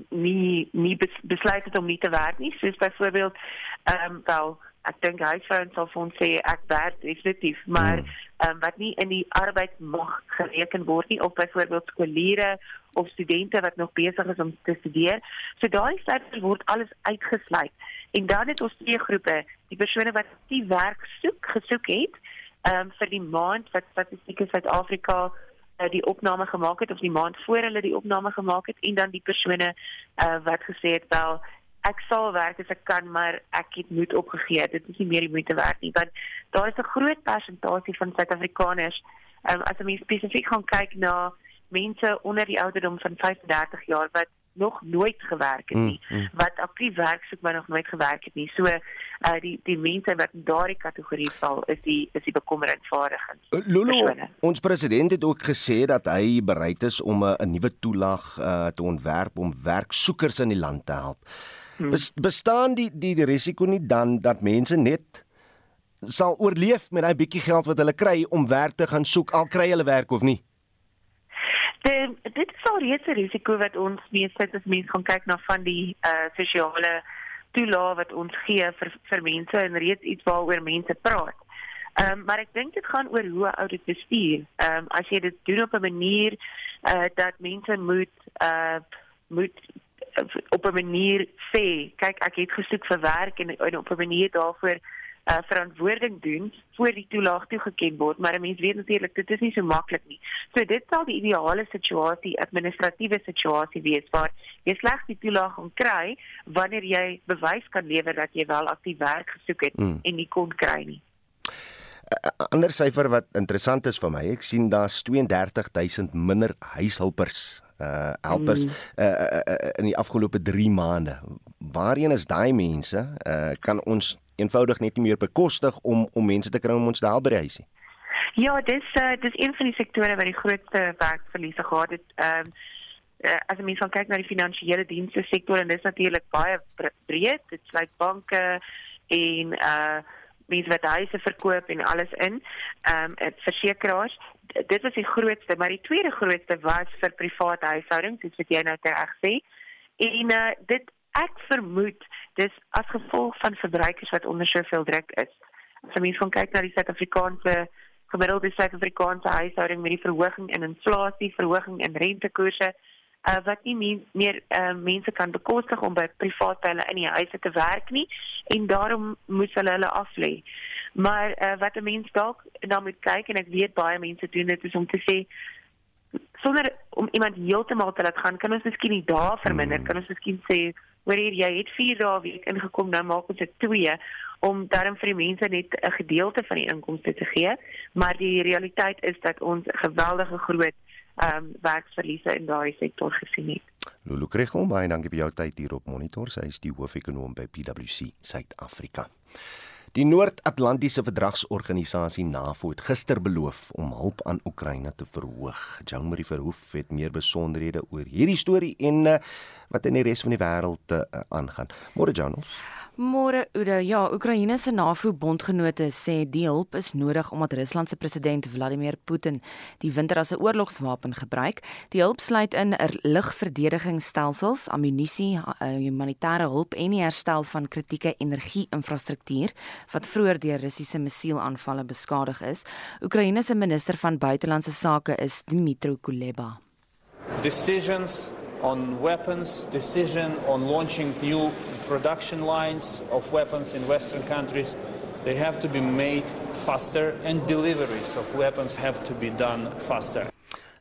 nie nie besluit het om nie te werk nie, soos byvoorbeeld ehm um, wel ek dink huisvrouens sal vir ons sê ek werk definitief maar mm. um, wat nie in die arbeid mag gereken word nie of byvoorbeeld skooliere of studente wat nog besig is om te studeer so daai syfers word alles uitgesluit en dan het ons twee groepe die persone wat die werk soek gesoek het um, vir die maand wat statistiek in Suid-Afrika uh, die opname gemaak het of die maand voor hulle die opname gemaak het en dan die persone uh, wat gesê het wel ek sal werk as ek kan, maar ek het moed opgegee. Dit is nie meer die moeite werd nie, want daar is 'n groot persentasie van Suid-Afrikaners. Um, as jy spesifiek gaan kyk na mense onder die ouderdom van 35 jaar wat nog nooit gewerk het nie, mm, mm. wat aktief werk soek maar nog nooit gewerk het nie. So uh die die mense wat in daardie kategorie val is die is die bekommerenswaardiges. Uh, Lulu, ons president het ook gesê dat hy bereid is om 'n nuwe toelaag uh te ontwerp om werksoekers in die land te help. Hmm. Bes, bestaan die die die risiko nie dan dat mense net sal oorleef met daai bietjie geld wat hulle kry om werk te gaan soek al kry hulle werk of nie? De, dit is al reeds 'n risiko wat ons meeste as mense gaan kyk na van die uh sosiale toelaag wat ons gee vir vir mense en reeds iets waaroor mense praat. Ehm um, maar ek dink dit gaan oor hoe ou dit bestuur. Ehm um, as jy dit doen op 'n manier uh dat mense moet uh moet op 'n manier sê, kyk ek het gesoek vir werk en, en op 'n manier daarvoor uh, verantwoording doen voor die toelaag toegeken word, maar 'n mens weet natuurlik dit is nie so maklik nie. So dit sal die ideale situasie, administratiewe situasie wees waar jy slegs die toelaag kan kry wanneer jy bewys kan lewer dat jy wel aktief werk gesoek het mm. en nie kon kry nie. 'n Ander syfer wat interessant is vir my, ek sien daar's 32000 minder huishulpers uh helpers mm. uh, uh, uh in die afgelope 3 maande. Waarheen is daai mense? Uh kan ons eenvoudig net nie meer bekostig om om mense te kry om ons te help by die huisie? Ja, dis uh dis een van die sektore wat die grootste werkverliese gehad het. Ehm uh, uh, as mens gaan kyk na die finansiële dienste sektor en dis natuurlik baie breed. Dit sluit banke en uh mense wat huise verkoop en alles in. Ehm um, versekerings dit was die grootste, maar die tweede grootste was vir private huishoudings, soos wat jy nou reg sê. En uh, dit ek vermoed dis as gevolg van verbruikers wat onder soveel druk is. As jy mens van kyk na die Suid-Afrikaanse gemiddelde Suid-Afrikaanse huishouding met die verhoging in inflasie, verhoging in rentekoerse, uh, wat nie meer, meer uh, mense kan bekostig om by private hulle in die huise te werk nie en daarom moes hulle hulle aflê. Maar uh, wat 'n mens dalk dan moet kyk en ek weet baie mense doen dit is om te sê sonder om iemand heeltemal te laat gaan, kan ons miskien die dae verminder. Mm. Kan ons miskien sê, "Hoor hier, jy het 4 dae week ingekom, nou maak ons dit 2." om daarom vir die mense net 'n gedeelte van die inkomste te gee, maar die realiteit is dat ons 'n geweldige groot um, werksverliese in daai sektor gesien het. Lulu Kregel, baie dankie vir jou tyd hier op Monitor. Sy is die hoof-ekonoom by PwC Suid-Afrika. Die Noord-Atlantiese Verdragsorganisasie NAVO het gister beloof om hulp aan Oekraïne te verhoog. Jean-Marie Verhoef het meer besonderhede oor hierdie storie en uh, wat in die res van die wêreld uh, aangaan. Môre Janus. Môre Oude, ja, Oekraïne se NAVO-bondgenote sê die hulp is nodig omdat Rusland se president Vladimir Putin die winter as 'n oorlogswapen gebruik. Die hulp sluit in er lugverdedigingsstelsels, ammunisie, eh, humanitêre hulp en die herstel van kritieke energie-infrastruktuur wat vroeër deur Russiese missielaanvalle beskadig is. Oekraïne se minister van buitelandse sake is Dmytro Kuleba. Decisions on weapons, decision on launching new production lines of weapons in Western countries, they have to be made faster and deliveries of weapons have to be done faster.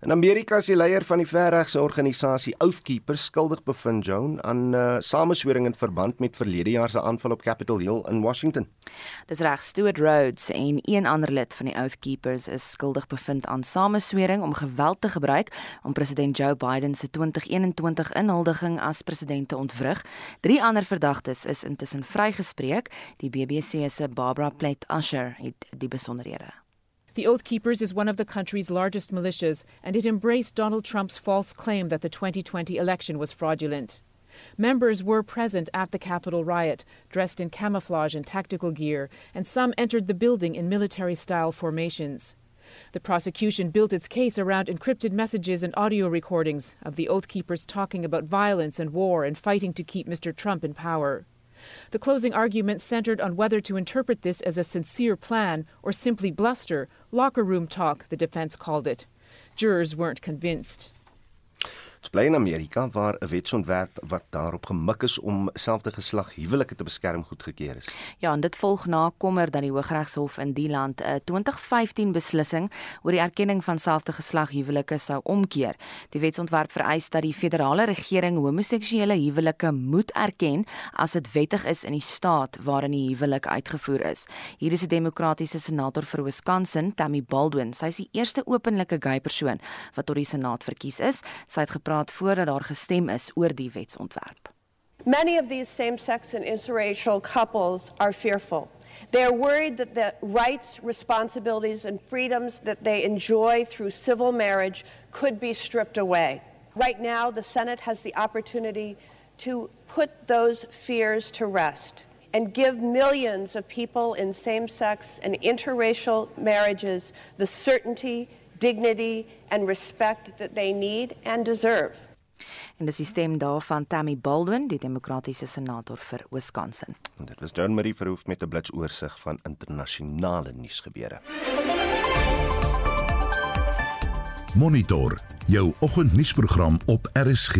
In Amerika is die leier van die verregse organisasie Oathkeepers skuldig bevind Joan aan uh, sameswering in verband met verlede jaar se aanval op Capitol Hill in Washington. Dis reg, Stuart Rhodes en een ander lid van die Oathkeepers is skuldig bevind aan sameswering om geweld te gebruik om president Joe Biden se 2021 inhuldiging as president te ontwrig. Drie ander verdagtes is intussen vrygespreek. Die BBC se Barbara Plett Usher het die besonderhede. The Oath Keepers is one of the country's largest militias, and it embraced Donald Trump's false claim that the 2020 election was fraudulent. Members were present at the Capitol riot, dressed in camouflage and tactical gear, and some entered the building in military style formations. The prosecution built its case around encrypted messages and audio recordings of the Oath Keepers talking about violence and war and fighting to keep Mr. Trump in power. The closing argument centered on whether to interpret this as a sincere plan or simply bluster, locker room talk, the defense called it. Jurors weren't convinced. Ons bly in Amerika waar 'n wetsontwerp wat daarop gemik is om selfde geslag huwelike te beskerm goedgekeur is. Ja, en dit volg na kommer dat die Hooggeregshof in die land 'n 2015 beslissing oor die erkenning van selfde geslag huwelike sou omkeer. Die wetsontwerp vereis dat die federale regering homoseksuele huwelike moet erken as dit wettig is in die staat waarin die huwelik uitgevoer is. Hier is 'n demokratiese senator vir Wisconsin, Tammy Baldwin. Sy is die eerste openlike gay persoon wat tot die senaat verkies is. Sy het gepraat voordat daar gestem is oor die wetsontwerp. Many of these same-sex and interracial couples are fearful. They are worried that the rights, responsibilities, and freedoms that they enjoy through civil marriage could be stripped away. Right now, the Senate has the opportunity to put those fears to rest and give millions of people in same sex and interracial marriages the certainty dignity and respect that they need and deserve. En dis die stem daarvan Tammy Baldwin, die demokratiese senator vir Wisconsin. En dit was John Marie Verhoef met 'n blitsoorsig van internasionale nuusgebeure. Monitor jou oggendnuusprogram op RSG.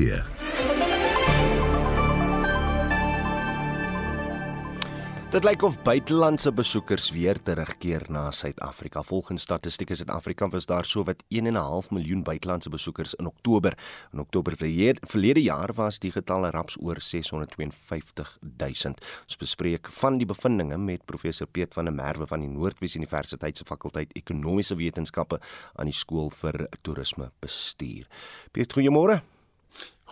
Dit lyk of buitelandse besoekers weer terugkeer na Suid-Afrika. Volgens Statistiek Suid-Afrika was daar sowat 1.5 miljoen buitelandse besoekers in Oktober. In Oktober verlede jaar was die getal raps oor 652 000. Ons bespreek van die bevindinge met professor Piet van der Merwe van die Noordwes Universiteit se fakulteit Ekonomiese Wetenskappe aan die skool vir toerisme bestuur. Piet, goeiemôre.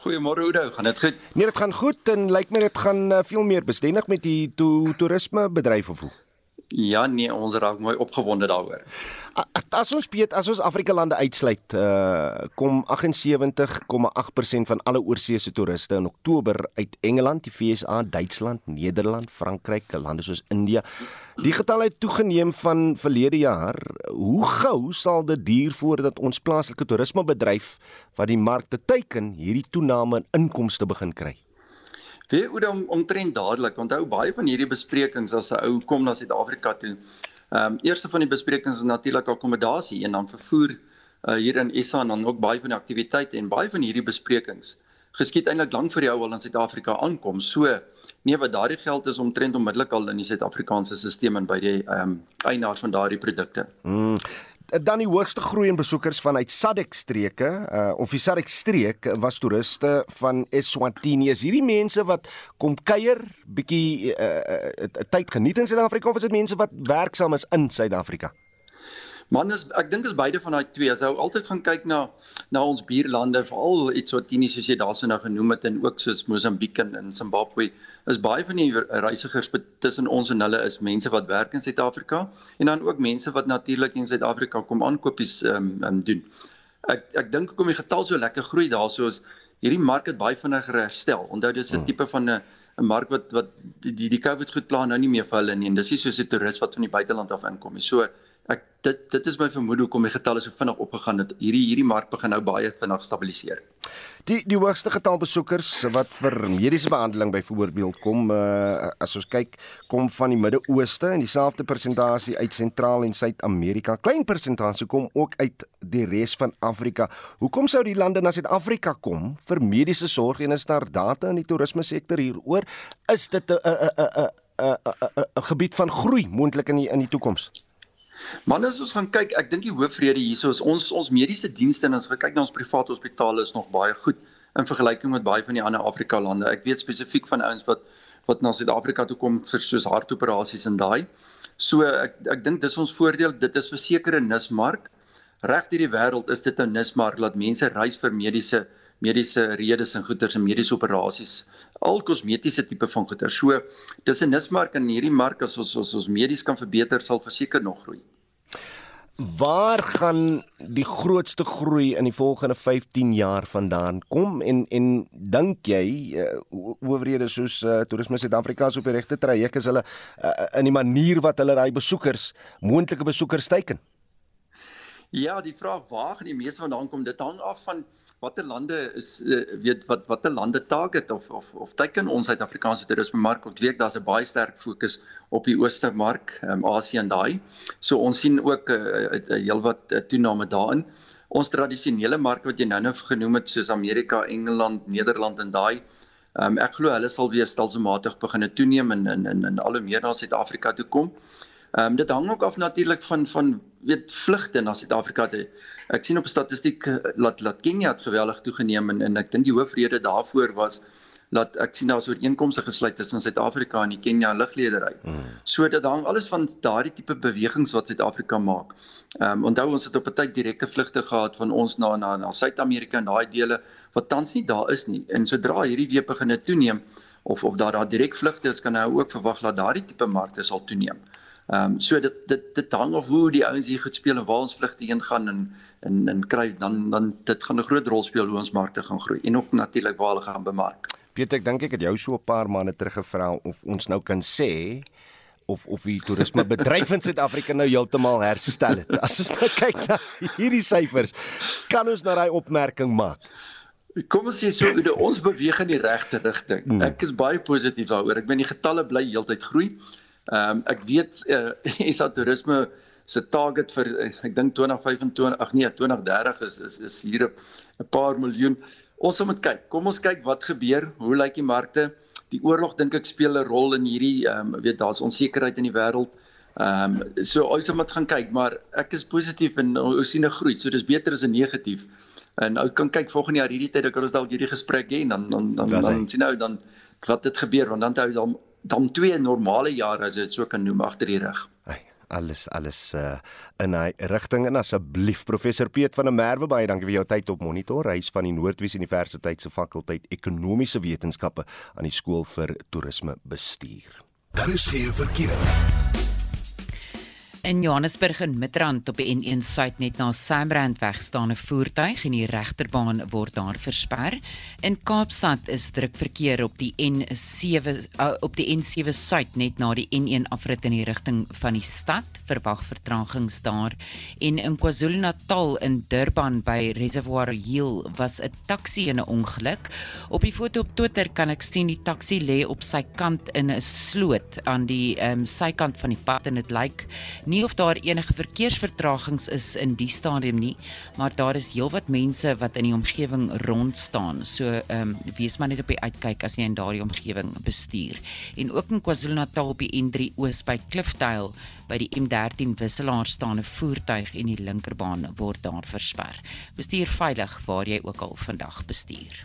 Goeiemôre Oudo, gaan dit goed? Nee, dit gaan goed en lyk my dit gaan uh, veel meer bestendig met die to toerisme bedryf of hoe? Ja nee, ons raak mooi opgewonde daaroor. As ons weet as ons Afrika lande uitsluit, uh kom 78,8% van alle oorseese toeriste in Oktober uit Engeland, die VSA, Duitsland, Nederland, Frankryk, lande soos India. Die getal het toegeneem van verlede jaar. Hoe gou sal dit duur voordat ons plaaslike toerismebedryf wat die markte teiken, hierdie toename in inkomste begin kry? Wie hoe dan omtrent dadelik. Onthou baie van hierdie besprekings as 'n ou kom na Suid-Afrika toe. Ehm um, eerste van die besprekings is natuurlik akkommodasie en dan vervoer uh, hier in SA en dan ook baie van die aktiwiteite en baie van hierdie besprekings geskied eintlik lank vir jou al in Suid-Afrika aankom. So nee, wat daardie geld is omtrent onmiddellik al in die Suid-Afrikaanse stelsel en by die ehm um, eienaars van daardie produkte. Mm dan die hoogste groei in besoekers vanuit SADC streke uh, of die SADC streek was toeriste van Eswatini. Is hierdie mense wat kom kuier, bietjie 'n uh, uh, uh, tyd geniet in Suid-Afrika of is dit mense wat werksaam is in Suid-Afrika? Man is ek dink is beide van daai twee. As jy altyd gaan kyk na na ons buurlande, veral iets wat Tini soos jy daarso nou genoem het en ook soos Mosambiek en in Zimbabwe, is baie van die reisigers tussen ons en hulle is mense wat werk in Suid-Afrika en dan ook mense wat natuurlik in Suid-Afrika kom aankopies um, um, doen. Ek ek dink hoekom die getal so lekker groei daarso is hierdie mark het baie vinniger herstel. Onthou dis 'n hmm. tipe van 'n 'n mark wat wat die die, die COVID goed plan nou nie meer vir hulle nie en dis nie soos 'n toerist wat van die buiteland af inkom nie. So ek dit dit is my vermoede hoekom die getalle so vinnig opgegaan het. Hierdie hierdie mark begin nou baie vinnig stabiliseer. Die die hoogste getal besoekers wat vir mediese behandeling byvoorbeeld kom uh, as ons kyk kom van die Midde-Ooste en dieselfde persentasie uit Sentraal en Suid-Amerika. Klein persentasie kom ook uit die res van Afrika. Hoekom sou die lande na Suid-Afrika kom vir mediese sorg en is daar data in die toerisme sektor hieroor? Is dit 'n 'n 'n 'n 'n gebied van groei moontlik in die, in die toekoms? Man as ons gaan kyk, ek dink die hoofrede hierso is ons ons mediese dienste en ons kyk na ons private hospitale is nog baie goed in vergelyking met baie van die ander Afrika lande. Ek weet spesifiek van ouens wat wat na Suid-Afrika toe kom vir soos hartoperasies en daai. So ek ek dink dis ons voordeel, dit is versekerde nismark. Reg deur die wêreld is dit 'n nismark dat mense reis vir mediese mediese redes en goeders en mediese operasies. Al kosmetiese tipe van goeder. So dis 'n nismark in hierdie mark as ons ons ons medies kan verbeter sal verseker nog groei. Waar gaan die grootste groei in die volgende 15 jaar vandaan kom en en dink jy uh, owerhede soos uh, Toerisme Suid-Afrika se op die regte traject is hulle uh, in die manier wat hulle daai besoekers moontlike besoekers teiken? Ja, die vraag waar gaan die meeste vandaan kom? Dit hang af van watter lande is uh, weet wat watter lande target of of of teiken ons Suid-Afrikaanse toerisme mark. Ons weet daar's 'n baie sterk fokus op die ooste mark, um, Asië en daai. So ons sien ook 'n uh, uh, heelwat uh, toename daarin. Ons tradisionele mark wat jy nou-nou genoem het soos Amerika, Engeland, Nederland en daai Um, ek glo hulle sal weer stelselmatig begin toeneem en in in in al hoe meer na Suid-Afrika toe kom. Ehm um, dit hang ook af natuurlik van van weet vlugte na Suid-Afrika toe. Ek sien op statistiek dat eh, dat Kenia het geweldig toegeneem en en ek dink die hoofrede daarvoor was dat ek sien daar is ooreenkomste gesluit tussen Suid-Afrika en die Kenia lugledery. Hmm. So dit hang alles van daardie tipe bewegings wat Suid-Afrika maak. Ehm um, onthou ons het op 'n tyd direkte vlugte gehad van ons na na na Suid-Amerika en daai dele wat tans nie daar is nie. En sodra hierdie weer begin toeneem of of daar daar direk vlugte is, kan jy ook verwag dat daardie tipe markte sal toeneem. Ehm um, so dit dit dit hang of hoe die ouens hier goed speel en waar ons vlugte heen gaan en en en kry dan dan dit gaan 'n groot rol speel hoe ons markte gaan groei en ook natuurlik waar hulle gaan bemark. Pieter, ek dink ek het jou so 'n paar maande terug gevra of ons nou kan sê of of die toerisme bedryf in Suid-Afrika nou heeltemal herstel het. As ons nou kyk na hierdie syfers, kan ons nou daai opmerking maak. Kom ons sê so, ons beweeg in die regte rigting. Hmm. Ek is baie positief daaroor. Ek meen die getalle bly heeltyd groei. Ehm um, ek weet uh, SA toerisme se target vir uh, ek dink 2025 ag nee 2030 is is is hier 'n paar miljoen. Ons moet kyk. Kom ons kyk wat gebeur. Hoe lyk die markte? Die oorlog dink ek speel 'n rol in hierdie ehm um, weet daar's onsekerheid in die wêreld. Ehm um, so ons moet gaan kyk, maar ek is positief en ons sien 'n groei. So dis beter as 'n negatief. En ou kan kyk volgende jaar hierdie tyd ek kan ons dalk hierdie gesprek hê en dan dan dan, dan, dan sien nou dan wat dit gebeur want dan hou dan dan twee normale jare as dit so kan noem agter die rug. Hey, alles alles uh, in hy rigting en asseblief professor Piet van der Merwe baie dankie vir jou tyd op monitor reis van die Noordwes Universiteit se fakulteit ekonomiese wetenskappe aan die skool vir toerisme bestuur. Daar is geen verkeer. In Johannesburg en Midrand op die N1 suid net na Sambrand wegstaande voertuig en die regterbaan word daar versper. In Kaapstad is druk verkeer op die N7 uh, op die N7 suid net na die N1 afrit in die rigting van die stad. Verwag vertragings daar. En in KwaZulu-Natal in Durban by Reservoir Hill was 'n taxi in 'n ongeluk. Op die foto op Twitter kan ek sien die taxi lê op sy kant in 'n sloot aan die um, sykant van die pad en dit lyk Nie of daar enige verkeersvertragings is in die stadium nie, maar daar is heelwat mense wat in die omgewing rond staan. So ehm um, wees maar net op die uitkyk as jy in daardie omgewing bestuur. En ook in KwaZulu-Natal op die N3 Oos by Cliffdale by die M13 wisselaar staan 'n voertuig en die linkerbaan word daar versper. Bestuur veilig waar jy ook al vandag bestuur.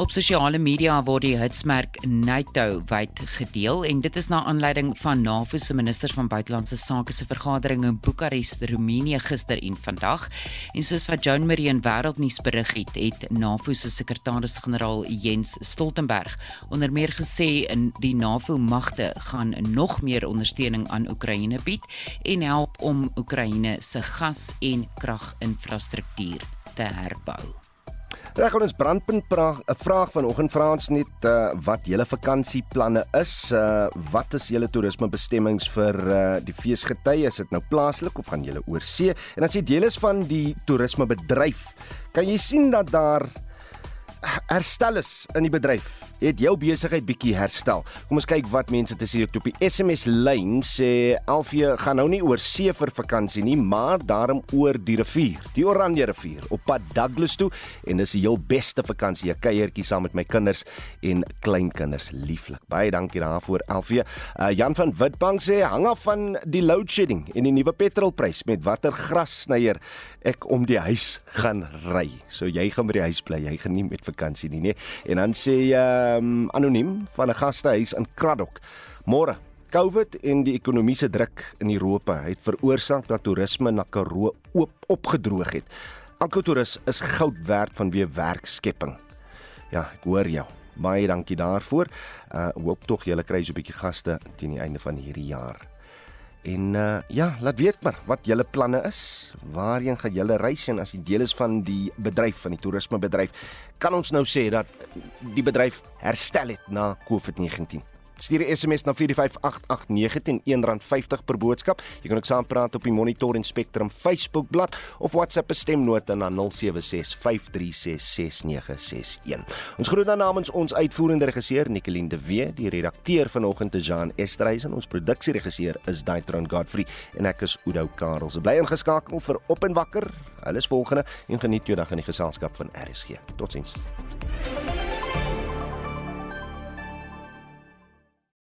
Op sosiale media word die hitsmerk NATO wyd gedeel en dit is na aanleiding van NAVO se ministers van buitelandse sake se vergadering in Boekarest, Roemenië gister en vandag. En soos wat Joan Marie in Wêreldnuus berig het, het NAVO se sekretaris-generaal Jens Stoltenberg onder meer gesê in die NAVO magte gaan nog meer ondersteuning aan Oekraïne bied en help om Oekraïne se gas- en kraginfrastruktuur te herbou. Reg ons brandpunt praag 'n vraag vanoggend vra ons net uh, wat julle vakansieplanne is. Uh, wat is julle toerismebestemmings vir uh, die feesgety? Is dit nou plaaslik of gaan julle oor see? En as jy deel is van die toerismebedryf, kan jy sien dat daar herstel is in die bedryf het jou besigheid bietjie herstel. Kom ons kyk wat mense te sê op die SMS lyn sê Alfie gaan nou nie oor see vir vakansie nie, maar daarom oor die rivier, die Oranje rivier op pad Douglas toe en dis die heel beste vakansie, 'n kuiertjie saam met my kinders en kleinkinders, lieflik. Baie dankie daarvoor Alfie. Uh, Jan van Witbank sê hang af van die load shedding en die nuwe petrolprys met watter grassnyer ek om die huis gaan ry. So jy gaan by die huis bly, jy nie met vakansie nie, nee. En dan sê uh, um, anoniem van 'n gastehuis in Kraddock. Môre. COVID en die ekonomiese druk in Europa het veroorsaak dat toerisme na Karoo oop opgedroog het. Elke toerist is goud werd vanweë werkskepping. Ja, ek hoor jou. Baie dankie daarvoor. Uh hoop tog julle kry so 'n bietjie gaste teen die einde van hierdie jaar. En uh ja, laat weet maar wat julle planne is. Waarheen gaan julle reis en as jy deel is van die bedryf van die toerismebedryf, kan ons nou sê dat die bedryf herstel het na COVID-19. Stuur 'n SMS na 45889 teen R1.50 per boodskap. Jy kan ook saampraat op die Monitor en Spectrum Facebook bladsy of WhatsApp 'n stemnota na 0765366961. Ons groet dan namens ons uitvoerende regisseur Nicoline de Wee, die redakteur vanoggend te Jean Estreisen, ons produksieregisseur is Daitron Godfrey en ek is Udo Karels. Bly ingeskakel vir Op en Wakker. Hulle is volgende en geniet jou dag in die geselskap van RSG. Totsiens.